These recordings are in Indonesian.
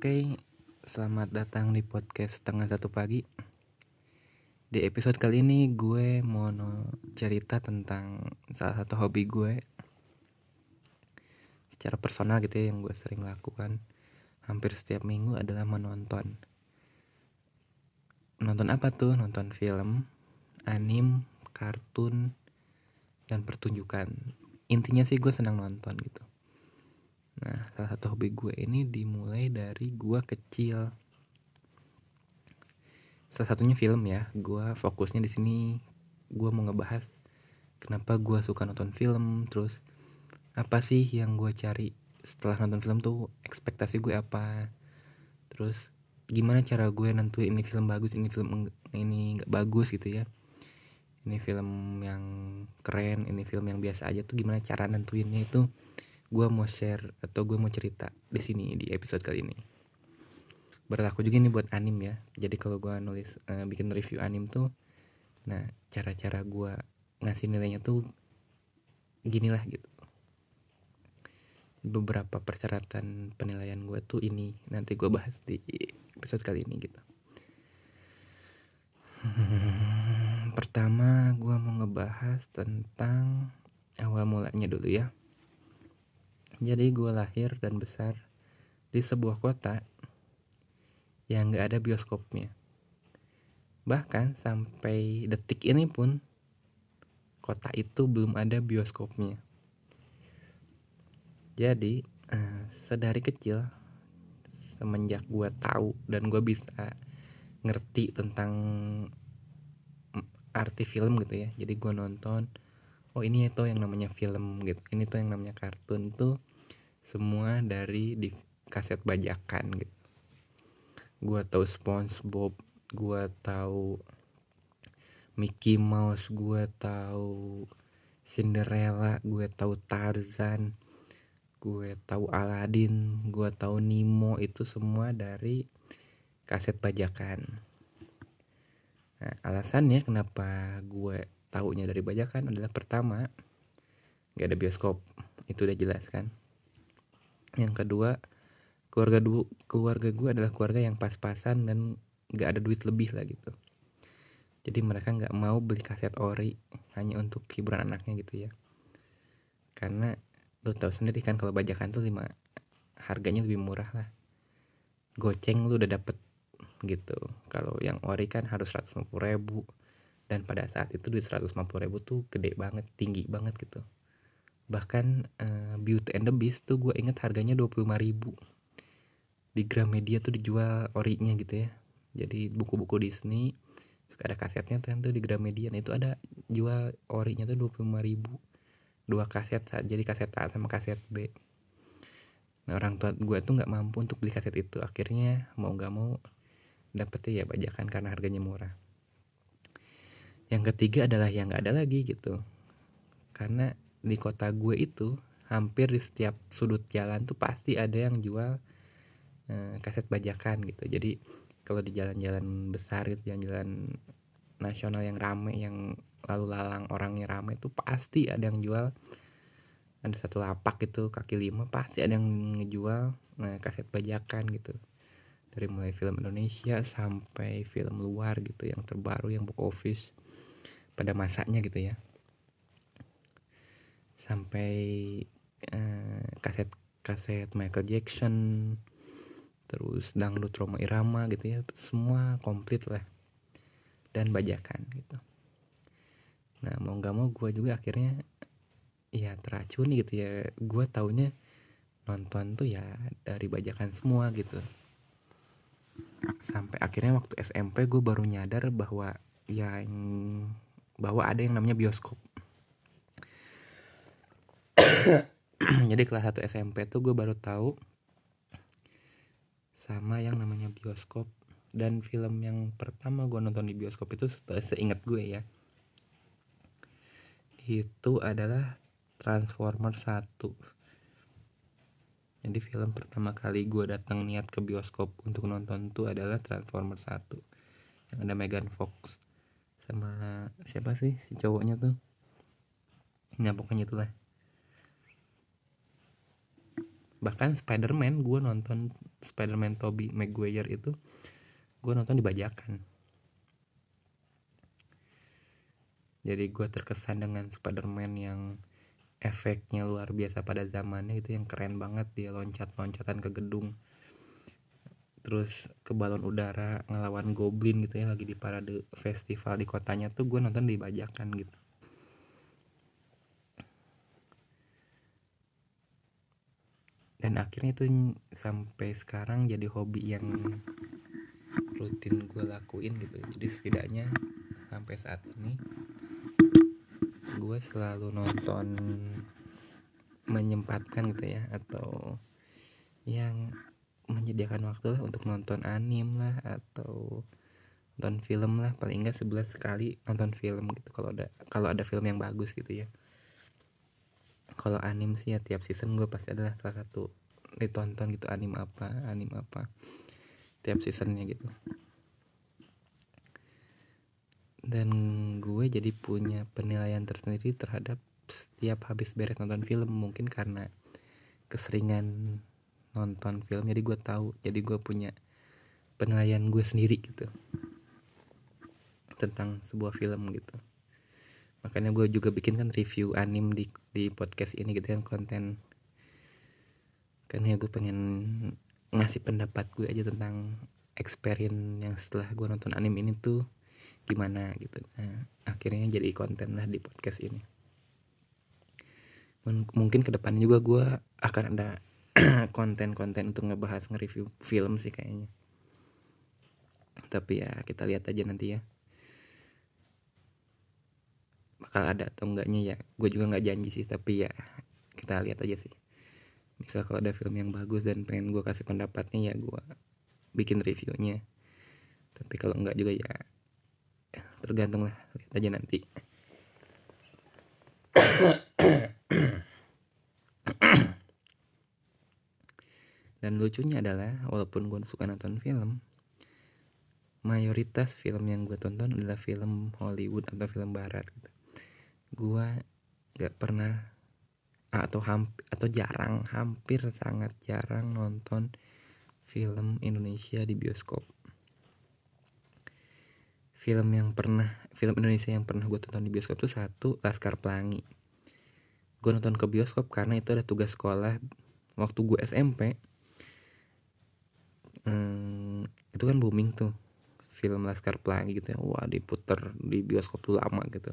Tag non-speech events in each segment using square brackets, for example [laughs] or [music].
Oke, selamat datang di podcast setengah satu pagi. Di episode kali ini gue mau cerita tentang salah satu hobi gue secara personal gitu ya yang gue sering lakukan hampir setiap minggu adalah menonton. Nonton apa tuh? Nonton film, anim, kartun, dan pertunjukan. Intinya sih gue senang nonton gitu. Nah, salah satu hobi gue ini dimulai dari gue kecil. Salah satunya film ya. Gue fokusnya di sini gue mau ngebahas kenapa gue suka nonton film, terus apa sih yang gue cari setelah nonton film tuh ekspektasi gue apa, terus gimana cara gue nentuin ini film bagus, ini film ini nggak bagus gitu ya. Ini film yang keren, ini film yang biasa aja tuh gimana cara nentuinnya itu gue mau share atau gue mau cerita di sini di episode kali ini. Berlaku juga nih buat anim ya. Jadi kalau gue nulis uh, bikin review anim tuh nah cara-cara gue ngasih nilainya tuh gini lah gitu. Beberapa persyaratan penilaian gue tuh ini nanti gue bahas di episode kali ini gitu. Pertama gue mau ngebahas tentang awal mulanya dulu ya jadi gue lahir dan besar di sebuah kota yang gak ada bioskopnya. Bahkan sampai detik ini pun kota itu belum ada bioskopnya. Jadi uh, sedari kecil semenjak gue tahu dan gue bisa ngerti tentang arti film gitu ya. Jadi gue nonton oh ini itu yang namanya film gitu. Ini tuh yang namanya kartun tuh semua dari di kaset bajakan gitu. Gue tahu SpongeBob gue tahu Mickey Mouse gue tahu Cinderella gue tahu Tarzan gue tahu Aladdin gue tahu Nemo itu semua dari kaset bajakan. Nah alasannya kenapa gue taunya dari bajakan adalah pertama gak ada bioskop itu udah jelas kan yang kedua keluarga du keluarga gue adalah keluarga yang pas-pasan dan nggak ada duit lebih lah gitu. Jadi mereka nggak mau beli kaset ori hanya untuk hiburan anaknya gitu ya. Karena lo tau sendiri kan kalau bajakan tuh lima harganya lebih murah lah. Goceng lu udah dapet gitu. Kalau yang ori kan harus 150 ribu dan pada saat itu duit 150 ribu tuh gede banget tinggi banget gitu bahkan uh, Beauty and the Beast tuh gue inget harganya 25 ribu. Di Gramedia tuh dijual orinya gitu ya. Jadi buku-buku Disney suka ada kasetnya tuh di Gramedia. Nah itu ada jual orinya tuh 25 ribu. Dua kaset jadi kaset A sama kaset B. Nah orang tua gue tuh nggak mampu untuk beli kaset itu. Akhirnya mau nggak mau dapetnya ya bajakan karena harganya murah. Yang ketiga adalah yang nggak ada lagi gitu. Karena di kota gue itu hampir di setiap sudut jalan tuh pasti ada yang jual eh, kaset bajakan gitu. Jadi kalau di jalan-jalan besar gitu jalan-jalan nasional yang rame yang lalu lalang orangnya rame itu pasti ada yang jual. Ada satu lapak itu kaki lima pasti ada yang ngejual nah, kaset bajakan gitu. Dari mulai film Indonesia sampai film luar gitu yang terbaru yang box office pada masanya gitu ya sampai uh, kaset kaset Michael Jackson terus dangdut Roma Irama gitu ya semua komplit lah dan bajakan gitu. Nah mau nggak mau gue juga akhirnya ya teracuni gitu ya. Gue taunya nonton tuh ya dari bajakan semua gitu. Sampai akhirnya waktu SMP gue baru nyadar bahwa yang bahwa ada yang namanya bioskop [clears throat] jadi kelas 1 SMP tuh gue baru tahu sama yang namanya bioskop dan film yang pertama gue nonton di bioskop itu seingat gue ya. Itu adalah Transformer 1 jadi film pertama kali gue datang niat ke bioskop untuk nonton tuh adalah Transformer 1 yang ada Megan Fox sama siapa sih si cowoknya tuh. Ya pokoknya itulah bahkan Spider-Man gue nonton Spider-Man Tobey Maguire itu gue nonton dibajakan jadi gue terkesan dengan Spider-Man yang efeknya luar biasa pada zamannya itu yang keren banget dia loncat-loncatan ke gedung. Terus ke balon udara ngelawan goblin gitu ya lagi di parade festival di kotanya tuh gue nonton dibajakan gitu dan akhirnya itu sampai sekarang jadi hobi yang rutin gue lakuin gitu. Jadi setidaknya sampai saat ini gue selalu nonton menyempatkan gitu ya atau yang menyediakan waktu lah untuk nonton anim lah atau nonton film lah. Paling enggak sebelas sekali nonton film gitu kalau ada kalau ada film yang bagus gitu ya kalau anim sih ya tiap season gue pasti adalah salah satu ditonton gitu anim apa anim apa tiap seasonnya gitu. Dan gue jadi punya penilaian tersendiri terhadap setiap habis beres nonton film mungkin karena keseringan nonton film jadi gue tahu jadi gue punya penilaian gue sendiri gitu tentang sebuah film gitu makanya gue juga bikin kan review anim di di podcast ini gitu kan konten. Kan ya gue pengen ngasih pendapat gue aja tentang experience yang setelah gue nonton anim ini tuh gimana gitu. Nah akhirnya jadi konten lah di podcast ini. Mungkin ke depannya juga gue akan ada [clears throat] konten-konten untuk ngebahas nge-review film sih kayaknya. Tapi ya kita lihat aja nanti ya bakal ada atau enggaknya ya. Gue juga nggak janji sih tapi ya kita lihat aja sih. Misal kalau ada film yang bagus dan pengen gue kasih pendapatnya ya gue bikin reviewnya. Tapi kalau enggak juga ya tergantung lah. Lihat aja nanti. Dan lucunya adalah walaupun gue suka nonton film mayoritas film yang gue tonton adalah film Hollywood atau film Barat gitu gue gak pernah atau hampir atau jarang hampir sangat jarang nonton film Indonesia di bioskop. Film yang pernah film Indonesia yang pernah gue tonton di bioskop tuh satu Laskar Pelangi. Gue nonton ke bioskop karena itu ada tugas sekolah waktu gue SMP hmm, itu kan booming tuh film Laskar Pelangi gitu ya. Wah diputer di bioskop tuh lama gitu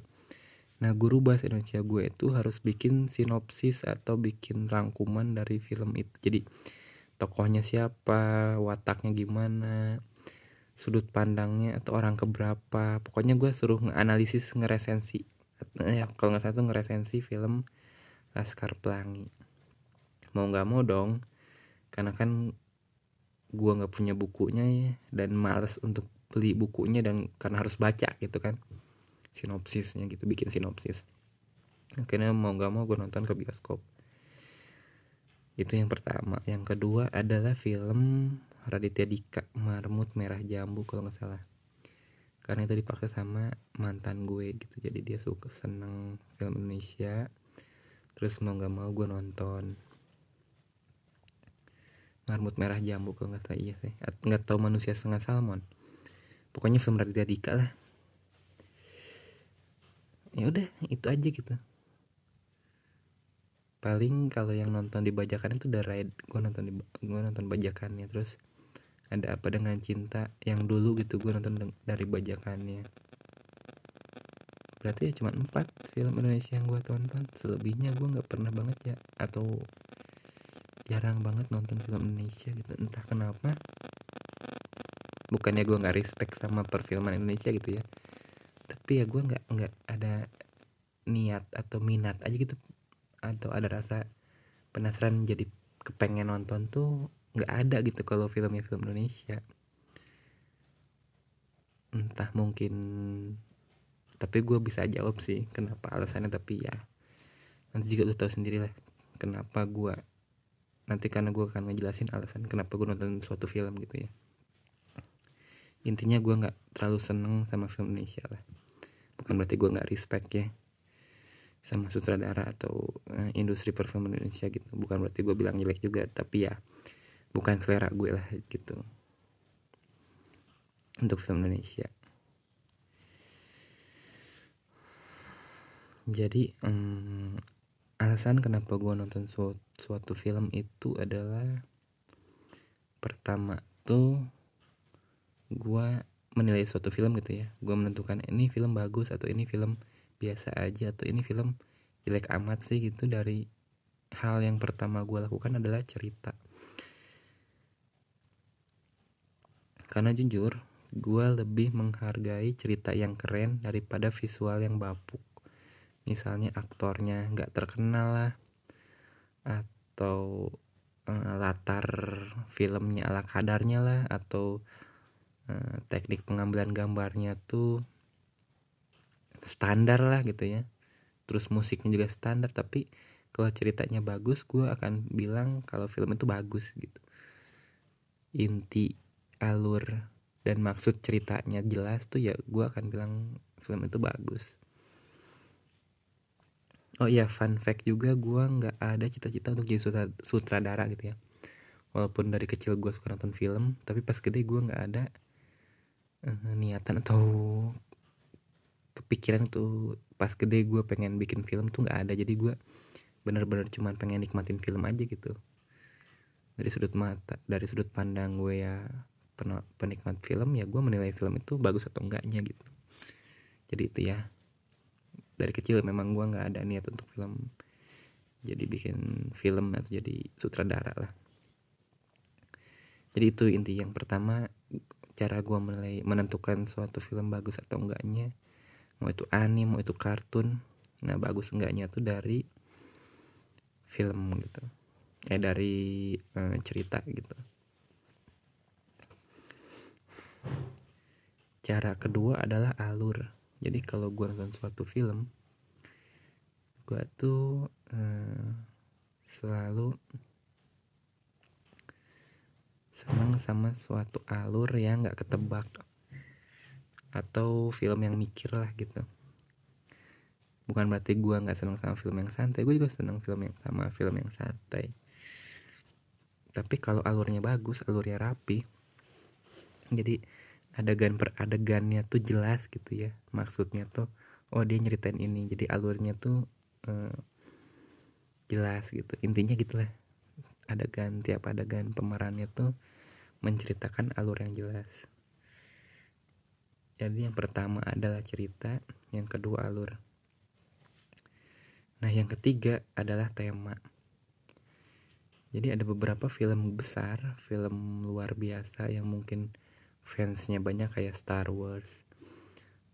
Nah guru bahasa Indonesia gue itu harus bikin sinopsis atau bikin rangkuman dari film itu. Jadi tokohnya siapa, wataknya gimana, sudut pandangnya atau orang keberapa. Pokoknya gue suruh nganalisis ngeresensi. Ya kalau nggak salah tuh ngeresensi film Laskar Pelangi. Mau nggak mau dong, karena kan gue nggak punya bukunya ya dan males untuk beli bukunya dan karena harus baca gitu kan sinopsisnya gitu bikin sinopsis. Akhirnya mau nggak mau gue nonton ke bioskop. Itu yang pertama. Yang kedua adalah film Raditya Dika Marmut Merah Jambu kalau nggak salah. Karena itu dipaksa sama mantan gue gitu. Jadi dia suka seneng film Indonesia. Terus mau nggak mau gue nonton Marmut Merah Jambu kalau nggak salah. Iya sih. Nggak tahu manusia setengah salmon. Pokoknya film Raditya Dika lah ya udah itu aja gitu. Paling kalau yang nonton di bajakan itu udah ride gue nonton di gue nonton bajakannya. Terus ada apa dengan cinta yang dulu gitu gue nonton dari bajakannya. Berarti ya cuma empat film Indonesia yang gue tonton. Selebihnya gue nggak pernah banget ya atau jarang banget nonton film Indonesia gitu. Entah kenapa bukannya gue nggak respect sama perfilman Indonesia gitu ya tapi ya gue nggak nggak ada niat atau minat aja gitu. Atau ada rasa penasaran jadi kepengen nonton tuh nggak ada gitu kalau filmnya film Indonesia. Entah mungkin tapi gue bisa jawab sih kenapa alasannya. Tapi ya nanti juga lu tahu sendiri lah kenapa gue nanti karena gue akan ngejelasin alasan kenapa gue nonton suatu film gitu ya. Intinya gue nggak terlalu seneng sama film Indonesia lah bukan berarti gue nggak respect ya sama sutradara atau uh, industri perfilman Indonesia gitu. Bukan berarti gue bilang jelek juga tapi ya bukan selera gue lah gitu. Untuk film Indonesia. Jadi um, alasan kenapa gue nonton suatu, suatu film itu adalah pertama tuh gue menilai suatu film gitu ya. Gue menentukan ini film bagus atau ini film biasa aja atau ini film jelek amat sih gitu. Dari hal yang pertama gue lakukan adalah cerita. Karena jujur gue lebih menghargai cerita yang keren daripada visual yang bapuk. Misalnya aktornya nggak terkenal lah atau uh, latar filmnya ala kadarnya lah atau uh, teknik pengambilan gambarnya tuh standar lah gitu ya. Terus musiknya juga standar tapi kalau ceritanya bagus gue akan bilang kalau film itu bagus gitu. Inti alur dan maksud ceritanya jelas tuh ya gue akan bilang film itu bagus. Oh iya fun fact juga gue nggak ada cita-cita untuk jadi sutradara gitu ya. Walaupun dari kecil gue suka nonton film tapi pas gede gue nggak ada uh, niatan atau kepikiran tuh pas gede gue pengen bikin film tuh nggak ada. Jadi gue bener-bener cuman pengen nikmatin film aja gitu. Dari sudut mata dari sudut pandang gue ya penikmat film ya gue menilai film itu bagus atau enggaknya gitu. Jadi itu ya. Dari kecil memang gue nggak ada niat untuk film. Jadi bikin film atau jadi sutradara lah. Jadi itu inti yang pertama cara gue menilai menentukan suatu film bagus atau enggaknya mau itu anime mau itu kartun nah bagus enggaknya tuh dari film gitu. Eh dari uh, cerita gitu. Cara kedua adalah alur. Jadi kalau gue nonton suatu film gue tuh uh, selalu senang sama suatu alur yang nggak ketebak. Atau film yang mikir lah gitu. Bukan berarti gue nggak senang sama film yang santai gue juga senang film yang sama film yang santai. Tapi kalau alurnya bagus alurnya rapi jadi adegan per adegannya tuh jelas gitu ya. Maksudnya tuh oh dia nyeritain ini jadi alurnya tuh uh, jelas gitu. Intinya gitulah adegan tiap adegan pemerannya tuh menceritakan alur yang jelas jadi yang pertama adalah cerita, yang kedua alur. Nah, yang ketiga adalah tema. Jadi ada beberapa film besar, film luar biasa yang mungkin fansnya banyak kayak Star Wars,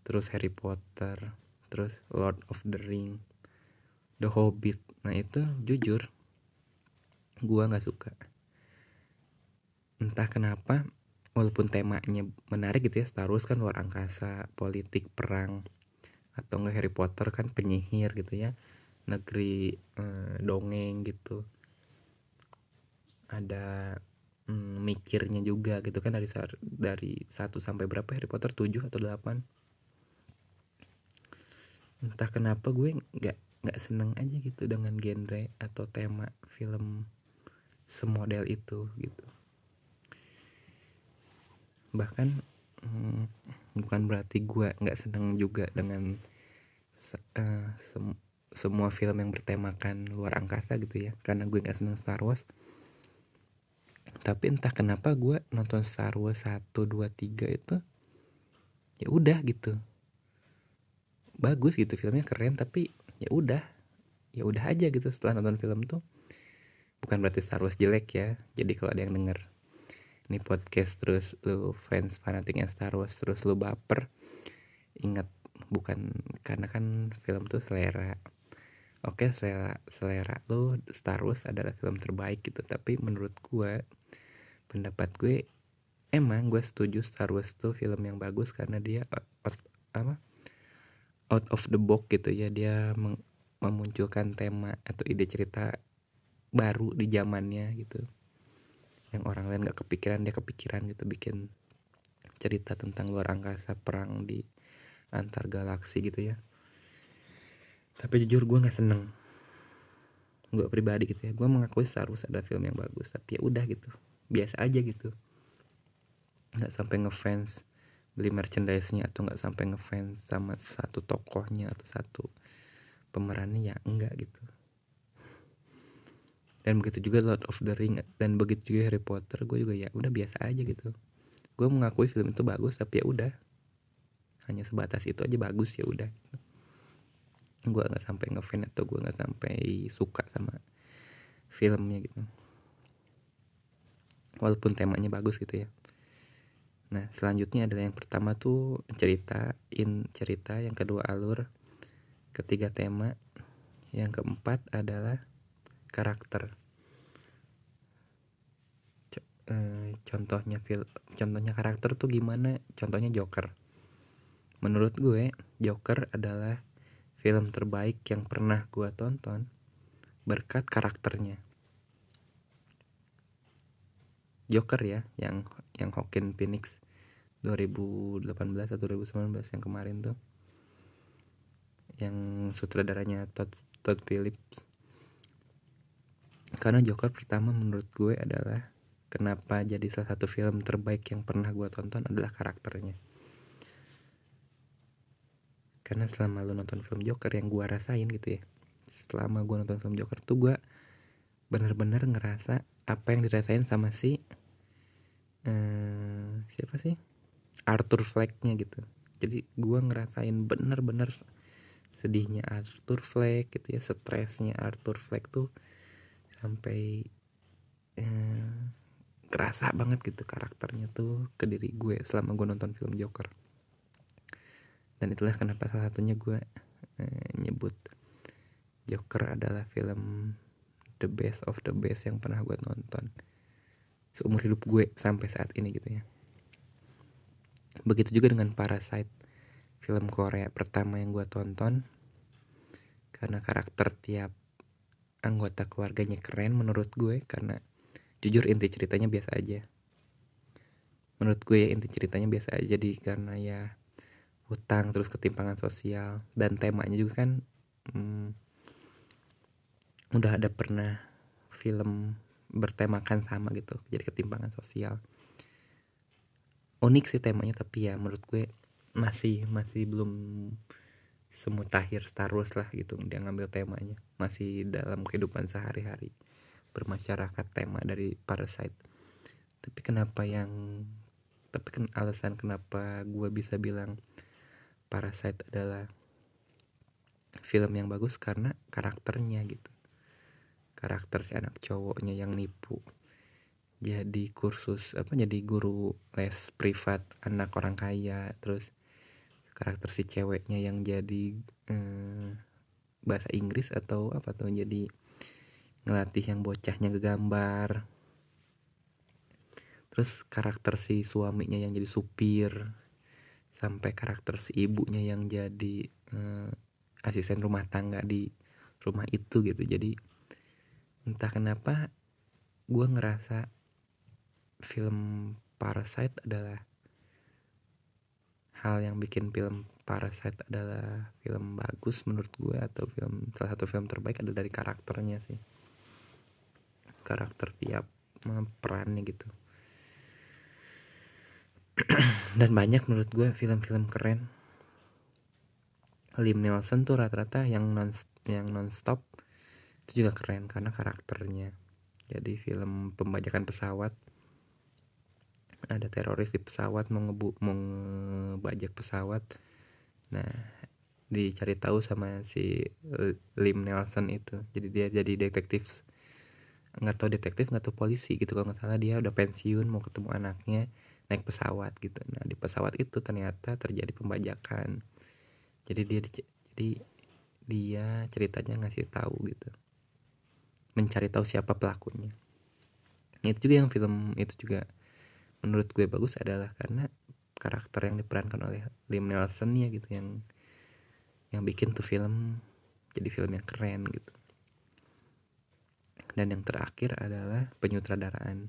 terus Harry Potter, terus Lord of the Ring, The Hobbit. Nah itu jujur, gua nggak suka. Entah kenapa walaupun temanya menarik gitu ya Star Wars kan luar angkasa politik perang atau enggak Harry Potter kan penyihir gitu ya negeri eh, dongeng gitu ada mm, mikirnya juga gitu kan dari dari satu sampai berapa Harry Potter 7 atau 8 entah kenapa gue nggak nggak seneng aja gitu dengan genre atau tema film semodel itu gitu. Bahkan hmm, bukan berarti gue nggak seneng juga dengan uh, sem semua film yang bertemakan luar angkasa gitu ya karena gue nggak seneng Star Wars. Tapi entah kenapa gue nonton Star Wars 1, 2, 3 itu ya udah gitu. Bagus gitu filmnya keren tapi ya udah ya udah aja gitu setelah nonton film tuh bukan berarti Star Wars jelek ya. Jadi kalau ada yang denger ini podcast terus lu fans fanatiknya Star Wars terus lu baper ingat bukan karena kan film tuh selera. Oke selera selera lu Star Wars adalah film terbaik gitu. Tapi menurut gue pendapat gue emang gue setuju Star Wars tuh film yang bagus karena dia out, apa? Out of the box gitu ya. Dia memunculkan tema atau ide cerita baru di zamannya gitu. Yang orang lain gak kepikiran dia kepikiran gitu bikin cerita tentang luar angkasa perang di antar galaksi gitu ya. Tapi jujur gue nggak seneng. Gue pribadi gitu ya. Gue mengakui seharusnya ada film yang bagus tapi ya udah gitu. Biasa aja gitu. Nggak sampai ngefans beli merchandise-nya atau nggak sampai ngefans sama satu tokohnya atau satu pemerannya ya enggak gitu dan begitu juga Lord of the Ring dan begitu juga Harry Potter gue juga ya udah biasa aja gitu. Gue mengakui film itu bagus tapi ya udah. Hanya sebatas itu aja bagus ya udah. Gue nggak sampai ngefans atau gue nggak sampai suka sama filmnya gitu. Walaupun temanya bagus gitu ya. Nah, selanjutnya adalah yang pertama tuh cerita, in cerita, yang kedua alur, ketiga tema, yang keempat adalah karakter. Eh, contohnya fil contohnya karakter tuh gimana? Contohnya Joker. Menurut gue, Joker adalah film terbaik yang pernah gue tonton berkat karakternya. Joker ya, yang yang Joaquin Phoenix 2018 atau 2019 yang kemarin tuh yang sutradaranya Todd, Todd Phillips karena Joker pertama menurut gue adalah kenapa jadi salah satu film terbaik yang pernah gue tonton adalah karakternya. Karena selama lu nonton film Joker yang gue rasain gitu ya selama gue nonton film Joker tuh gue bener-bener ngerasa apa yang dirasain sama si uh, siapa sih? Arthur Fleck-nya gitu. Jadi gue ngerasain bener-bener sedihnya Arthur Fleck gitu ya stresnya Arthur Fleck tuh sampai eh, kerasa banget gitu karakternya tuh ke diri gue selama gue nonton film Joker. Dan itulah kenapa salah satunya gue eh, nyebut Joker adalah film the best of the best yang pernah gue nonton seumur hidup gue sampai saat ini gitu ya. Begitu juga dengan Parasite film Korea pertama yang gue tonton. Karena karakter tiap anggota keluarganya keren menurut gue karena jujur inti ceritanya biasa aja. Menurut gue ya inti ceritanya biasa aja jadi karena ya hutang terus ketimpangan sosial dan temanya juga kan hmm, udah ada pernah film bertemakan sama gitu jadi ketimpangan sosial. Unik sih temanya tapi ya menurut gue masih masih belum semutakhir Star Wars lah gitu. Dia ngambil temanya masih dalam kehidupan sehari-hari. Bermasyarakat tema dari Parasite. Tapi kenapa yang tapi kan alasan kenapa gue bisa bilang Parasite adalah film yang bagus karena karakternya gitu. Karakter si anak cowoknya yang nipu. Jadi kursus apa jadi guru les privat anak orang kaya. Terus karakter si ceweknya yang jadi eh, bahasa Inggris atau apa tuh jadi ngelatih yang bocahnya ngegambar. Terus karakter si suaminya yang jadi supir sampai karakter si ibunya yang jadi eh, asisten rumah tangga di rumah itu gitu. Jadi entah kenapa gue ngerasa film Parasite adalah hal yang bikin film Parasite adalah film bagus menurut gue atau film salah satu film terbaik adalah dari karakternya sih. Karakter tiap perannya gitu. [clears throat] Dan banyak menurut gue film-film keren. Liam Neeson tuh rata-rata yang non yang nonstop itu juga keren karena karakternya. Jadi film pembajakan pesawat ada teroris di pesawat mau ngebu mau ngebajak pesawat. Nah dicari tahu sama si Lim Nelson itu. Jadi dia jadi detektif nggak tahu detektif nggak tahu polisi gitu. Kalau nggak salah dia udah pensiun mau ketemu anaknya naik pesawat gitu. Nah di pesawat itu ternyata terjadi pembajakan. Jadi dia jadi dia ceritanya ngasih tahu gitu. Mencari tahu siapa pelakunya. Itu juga yang film itu juga menurut gue bagus adalah karena karakter yang diperankan oleh Liam Neeson ya gitu yang yang bikin tuh film jadi film yang keren gitu. Dan yang terakhir adalah penyutradaraan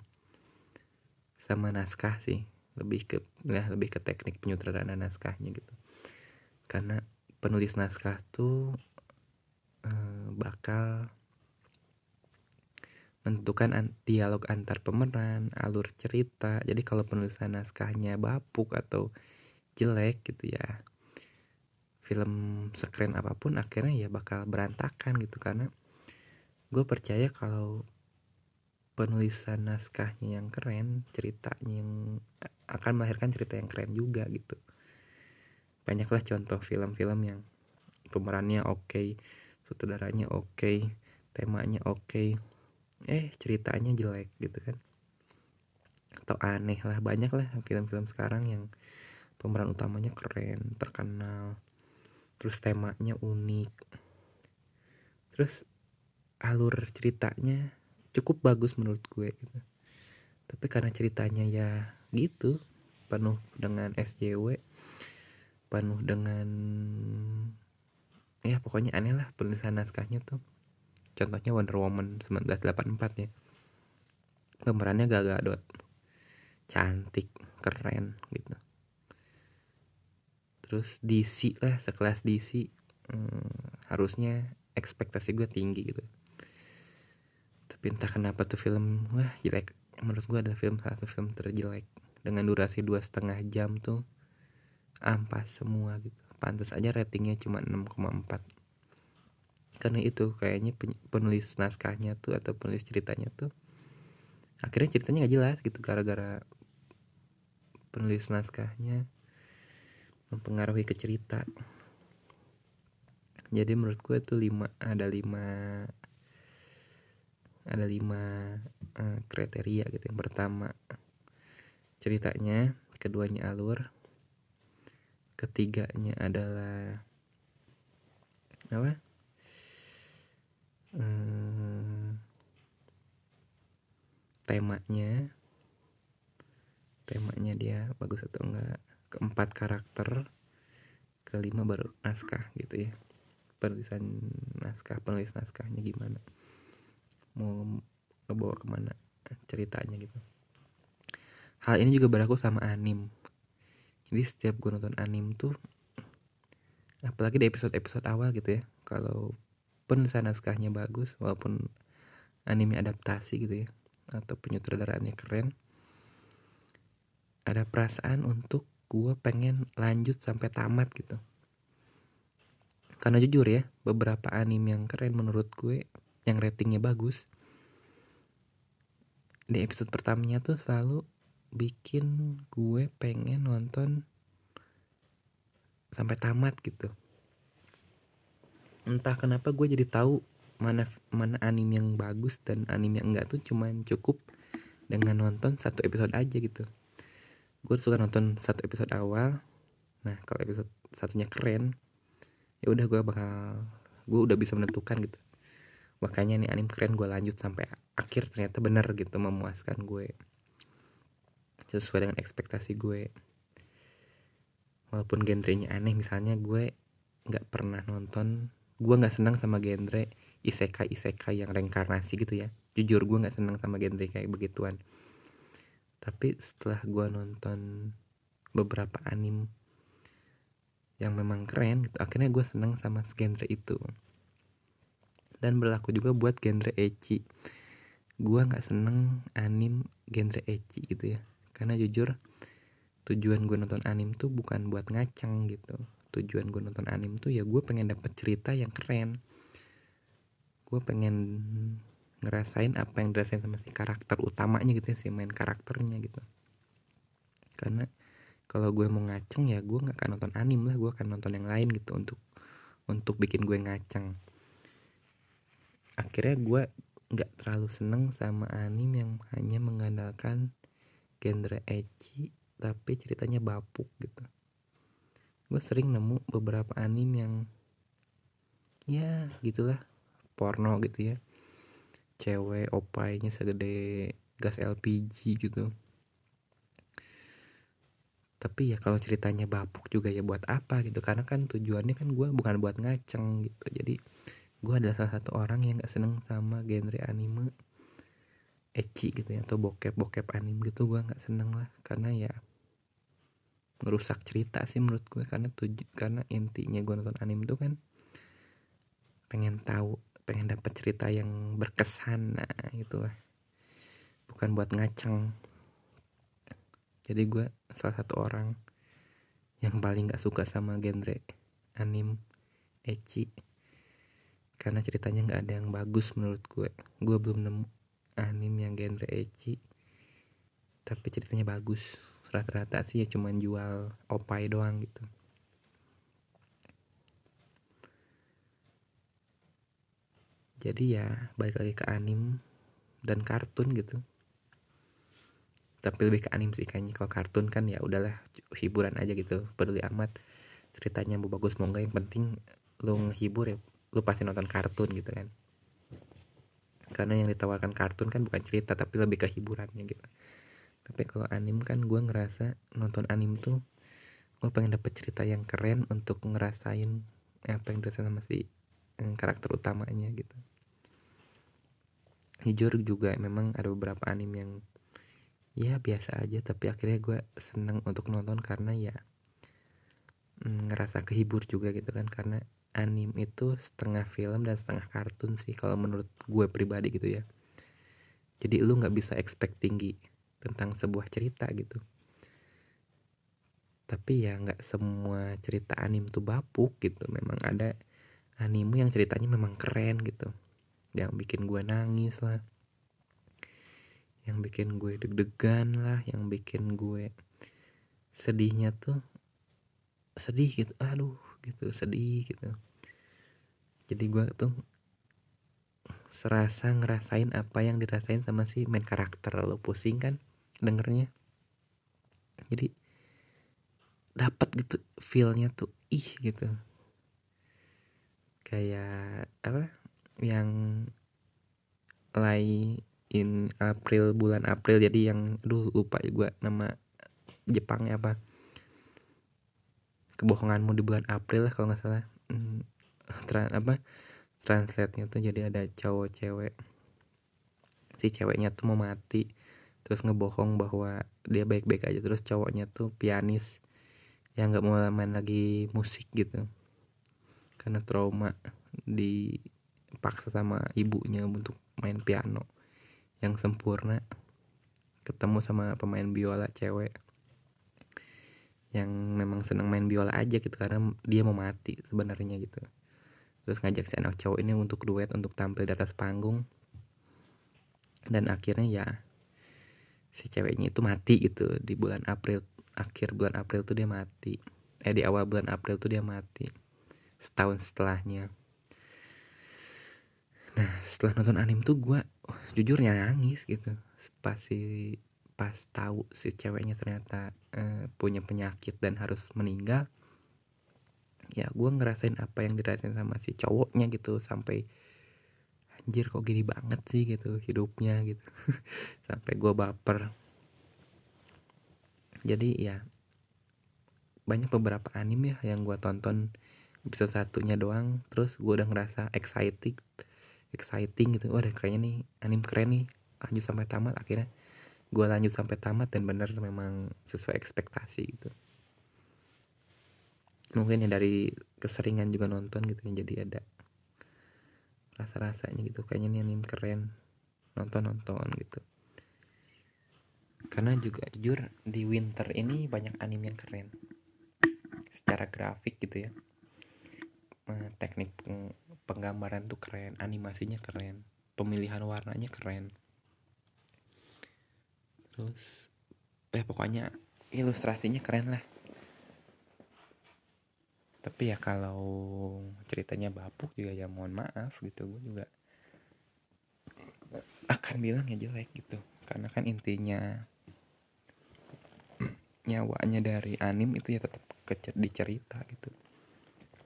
sama naskah sih lebih ke ya lebih ke teknik penyutradaraan naskahnya gitu. Karena penulis naskah tuh bakal menentukan an dialog antar pemeran, alur cerita. Jadi kalau penulisan naskahnya bapuk atau jelek gitu ya, film sekeren apa pun akhirnya ya bakal berantakan gitu karena gue percaya kalau penulisan naskahnya yang keren, ceritanya yang akan melahirkan cerita yang keren juga gitu. Banyaklah contoh film-film yang pemerannya oke, okay, sutradaranya oke, okay, temanya oke, okay, eh ceritanya jelek gitu kan. Atau aneh lah banyak lah film-film sekarang yang pemeran utamanya keren terkenal. Terus temanya unik. Terus alur ceritanya cukup bagus menurut gue gitu. Tapi karena ceritanya ya gitu penuh dengan SJW penuh dengan ya pokoknya aneh lah penulisan naskahnya tuh contohnya Wonder Woman 1984 ya. Pemerannya Gal Gadot. Cantik keren gitu. Terus DC lah sekelas DC hmm, harusnya ekspektasi gue tinggi gitu. Tapi entah kenapa tuh film wah jelek. Menurut gue adalah film salah satu film terjelek. Dengan durasi dua setengah jam tuh ampas semua gitu. Pantas aja ratingnya cuma 6,4 karena itu kayaknya penulis naskahnya tuh atau penulis ceritanya tuh akhirnya ceritanya gak jelas gitu gara-gara penulis naskahnya mempengaruhi ke cerita. Jadi menurut gue tuh lima ada lima ada lima uh, kriteria gitu. Yang pertama ceritanya keduanya alur. Ketiganya adalah apa hmm, temanya. Temanya dia bagus atau enggak? Keempat karakter. Kelima baru naskah gitu ya. Penulisan naskah penulis naskahnya gimana? Mau ngebawa ke mana ceritanya gitu. Hal ini juga berlaku sama anim. Jadi setiap gue nonton anim tuh apalagi di episode-episode awal gitu ya. Kalau penulisan naskahnya bagus walaupun anime adaptasi gitu ya atau penyutradaraannya keren. Ada perasaan untuk gue pengen lanjut sampai tamat gitu. Karena jujur ya beberapa anime yang keren menurut gue yang ratingnya bagus di episode pertamanya tuh selalu bikin gue pengen nonton sampai tamat gitu entah kenapa gue jadi tahu mana mana anime yang bagus dan anime yang enggak tuh cuman cukup dengan nonton satu episode aja gitu. Gue suka nonton satu episode awal. Nah kalau episode satunya keren ya udah gue bakal gue udah bisa menentukan gitu. Makanya nih anime keren gue lanjut sampai akhir ternyata bener gitu memuaskan gue. Sesuai dengan ekspektasi gue. Walaupun genrenya aneh misalnya gue nggak pernah nonton gue nggak senang sama genre isekai isekai yang reinkarnasi gitu ya. Jujur gue nggak senang sama genre kayak begituan. Tapi setelah gue nonton beberapa anim yang memang keren gitu akhirnya gue senang sama genre itu. Dan berlaku juga buat genre ecchi. Gue nggak seneng anim genre ecchi gitu ya. Karena jujur tujuan gue nonton anim tuh bukan buat ngaceng gitu tujuan gue nonton anime tuh ya gue pengen dapet cerita yang keren. Gue pengen ngerasain apa yang dirasain sama si karakter utamanya gitu ya si main karakternya gitu. Karena kalau gue mau ngaceng ya gue nggak akan nonton anime lah gue akan nonton yang lain gitu untuk untuk bikin gue ngaceng. Akhirnya gue nggak terlalu seneng sama anime yang hanya mengandalkan genre ecchi tapi ceritanya bapuk gitu gue sering nemu beberapa anime yang ya gitulah porno gitu ya. Cewek opainya segede gas LPG gitu. Tapi ya kalau ceritanya bapuk juga ya buat apa gitu. Karena kan tujuannya kan gue bukan buat ngaceng gitu. Jadi gue adalah salah satu orang yang gak seneng sama genre anime ecchi gitu ya atau bokep bokep anime gitu gue nggak seneng lah. Karena ya ngerusak cerita sih menurut gue karena tuju karena intinya gue nonton anime tuh kan pengen tahu pengen dapat cerita yang berkesan nah itulah. Bukan buat ngaceng. Jadi gue salah satu orang yang paling gak suka sama genre anim ecchi karena ceritanya nggak ada yang bagus menurut gue. Gue belum nemu anim yang genre ecchi tapi ceritanya bagus rata-rata sih ya cuman jual opai doang gitu. Jadi ya balik lagi ke anim dan kartun gitu. Tapi lebih ke anim sih kayaknya. Kalau kartun kan ya udahlah hiburan aja gitu peduli amat. Ceritanya mau bagus mau enggak yang penting lu ngehibur ya lu pasti nonton kartun gitu kan. Karena yang ditawarkan kartun kan bukan cerita tapi lebih ke hiburannya gitu tapi kalau anim kan gue ngerasa nonton anim tuh gue pengen dapet cerita yang keren untuk ngerasain apa yang dirasain sama si karakter utamanya gitu. Jujur juga memang ada beberapa anim yang ya biasa aja tapi akhirnya gue seneng untuk nonton karena ya mm, ngerasa kehibur juga gitu kan. Karena anim itu setengah film dan setengah kartun sih kalau menurut gue pribadi gitu ya. Jadi lu nggak bisa expect tinggi tentang sebuah cerita gitu. Tapi ya nggak semua cerita anim tuh bapuk gitu. Memang ada anime yang ceritanya memang keren gitu. Yang bikin gue nangis lah. Yang bikin gue deg-degan lah. Yang bikin gue sedihnya tuh sedih gitu. Aduh gitu. Sedih gitu. Jadi gue tuh serasa ngerasain apa yang dirasain sama si main karakter. Lo pusing kan dengernya. Jadi dapat gitu feelnya tuh ih gitu. Kayak apa yang lay in April bulan April jadi yang aduh lupa gue nama Jepangnya apa. Kebohonganmu di bulan April lah kalau nggak salah. Hmm, tran apa translate-nya tuh jadi ada cowok cewek si ceweknya tuh mau mati terus ngebohong bahwa dia baik-baik aja. Terus cowoknya tuh pianis yang nggak mau main lagi musik gitu. Karena trauma dipaksa sama ibunya untuk main piano yang sempurna. Ketemu sama pemain biola cewek yang memang senang main biola aja gitu karena dia mau mati sebenarnya gitu. Terus ngajak si anak cowok ini untuk duet untuk tampil di atas panggung. Dan akhirnya ya si ceweknya itu mati gitu di bulan April akhir bulan April tuh dia mati. Eh di awal bulan April tuh dia mati setahun setelahnya. Nah setelah nonton anime tuh gue oh, jujurnya nangis gitu. Pas si pas tahu si ceweknya ternyata uh, punya penyakit dan harus meninggal ya gue ngerasain apa yang dirasain sama si cowoknya gitu sampai anjir kok gini banget sih? gitu hidupnya gitu. [laughs] Sampai gue baper. Jadi ya banyak beberapa anime ya yang gue tonton bisa satunya doang. Terus gue udah ngerasa excited exciting gitu. Wah kayaknya nih anime keren nih. Lanjut sampai tamat. Akhirnya gue lanjut sampai tamat dan bener memang sesuai ekspektasi gitu. Mungkin ya dari keseringan juga nonton gitu jadi ada rasa-rasanya gitu. Kayaknya nih anime keren. Nonton-nonton gitu. Karena juga jujur di winter ini banyak anime yang keren. Secara grafik gitu ya. Eh, teknik penggambaran tuh keren. Animasinya keren. Pemilihan warnanya keren. Terus eh pokoknya ilustrasinya keren lah tapi ya kalau ceritanya bapuk juga ya mohon maaf gitu gue juga akan bilang ya jelek gitu. Karena kan intinya nyawanya dari anim itu ya tetap dicerita gitu.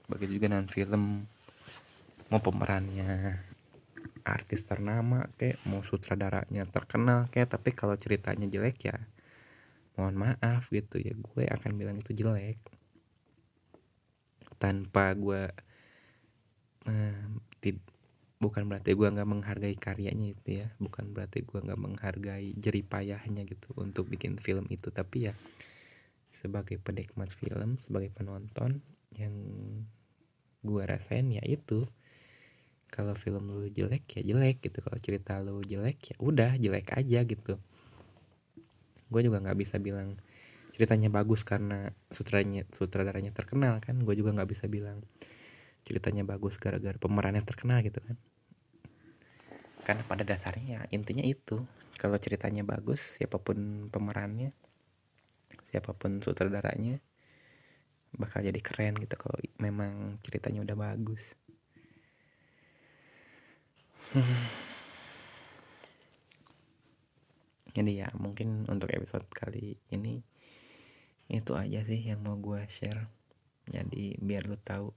Begitu juga dengan film mau pemerannya artis ternama kayak mau sutradaranya terkenal kayak tapi kalau ceritanya jelek ya mohon maaf gitu ya gue akan bilang itu jelek tanpa gue eh, bukan berarti gue nggak menghargai karyanya itu ya bukan berarti gue nggak menghargai jeripayahnya gitu untuk bikin film itu tapi ya sebagai penikmat film sebagai penonton yang gue rasain ya itu kalau film lu jelek ya jelek gitu kalau cerita lu jelek ya udah jelek aja gitu. Gue juga nggak bisa bilang ceritanya bagus karena sutradaranya sutradaranya terkenal kan. Gue juga nggak bisa bilang ceritanya bagus gara-gara pemerannya terkenal gitu kan. Karena pada dasarnya ya intinya itu. Kalau ceritanya bagus siapa pun pemerannya siapa pun sutradaranya bakal jadi keren gitu kalau memang ceritanya udah bagus. Jadi ya mungkin untuk episode kali ini itu aja sih yang mau gue share. Jadi biar lo tahu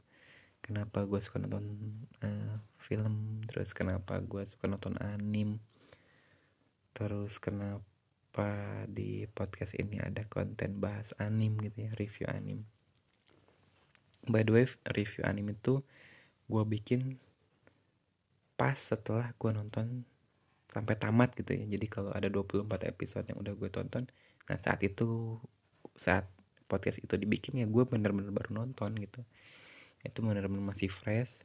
kenapa gue suka nonton uh, film terus kenapa gue suka nonton anim terus kenapa di podcast ini ada konten bahas anim gitu ya review anim. By the way review anim itu gue bikin pas setelah gue nonton sampai tamat gitu ya. Jadi kalau ada 24 episode yang udah gue tonton nah saat itu saat podcast itu dibikin ya gue bener-bener baru nonton gitu. Itu bener-bener masih fresh.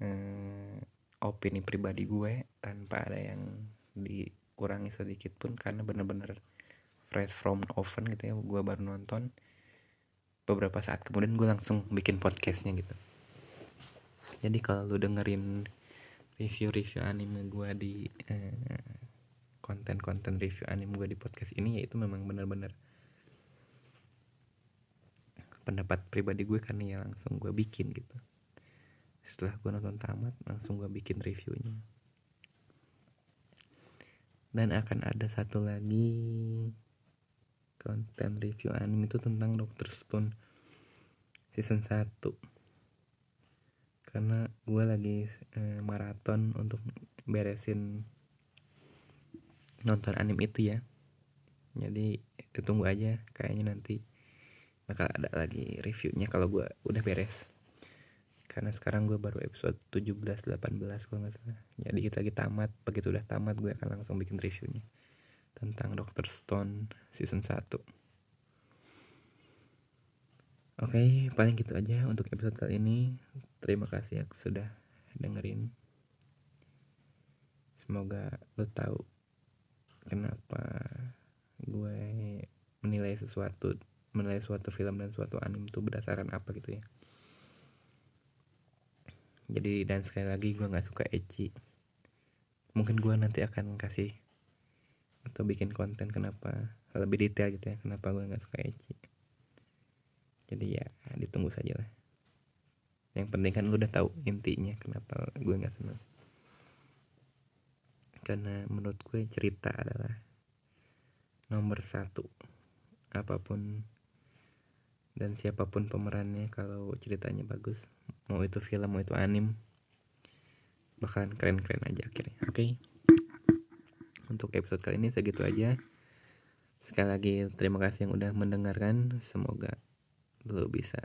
Eh, opini pribadi gue tanpa ada yang dikurangi sedikit pun karena bener-bener fresh from oven gitu ya gue baru nonton beberapa saat. Kemudian gue langsung bikin podcastnya gitu. Jadi kalau lu dengerin review-review anime gue di eh, konten-konten review anime gue di podcast ini ya itu memang bener-bener pendapat pribadi gue kan ya langsung gue bikin gitu. Setelah gue nonton tamat langsung gue bikin reviewnya. Dan akan ada satu lagi konten review anime itu tentang Doctor Stone season 1 karena gue lagi eh, maraton untuk beresin nonton anime itu ya. Jadi ditunggu aja kayaknya nanti bakal ada lagi reviewnya kalau gue udah beres karena sekarang gue baru episode 17 18 gue nggak salah jadi kita lagi tamat begitu udah tamat gue akan langsung bikin reviewnya tentang Dr. Stone season 1 Oke, okay, paling gitu aja untuk episode kali ini. Terima kasih ya sudah dengerin. Semoga lo tahu kenapa gue menilai sesuatu, menilai suatu film dan suatu anime itu berdasarkan apa gitu ya. Jadi dan sekali lagi gue nggak suka ecchi. Mungkin gue nanti akan kasih atau bikin konten kenapa lebih detail gitu ya kenapa gue nggak suka ecchi jadi ya ditunggu saja lah yang penting kan lu udah tahu intinya kenapa gue nggak seneng karena menurut gue cerita adalah nomor satu apa pun dan siapa pun pemerannya kalau ceritanya bagus mau itu film mau itu anim bakalan keren-keren aja akhirnya. Oke. Okay? untuk episode kali ini segitu aja. Sekali lagi terima kasih yang udah mendengarkan. Semoga lu bisa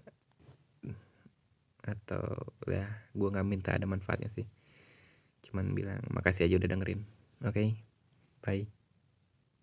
atau ya gue nggak minta ada manfaatnya sih. Cuman bilang makasih aja udah dengerin. Oke? Okay? bye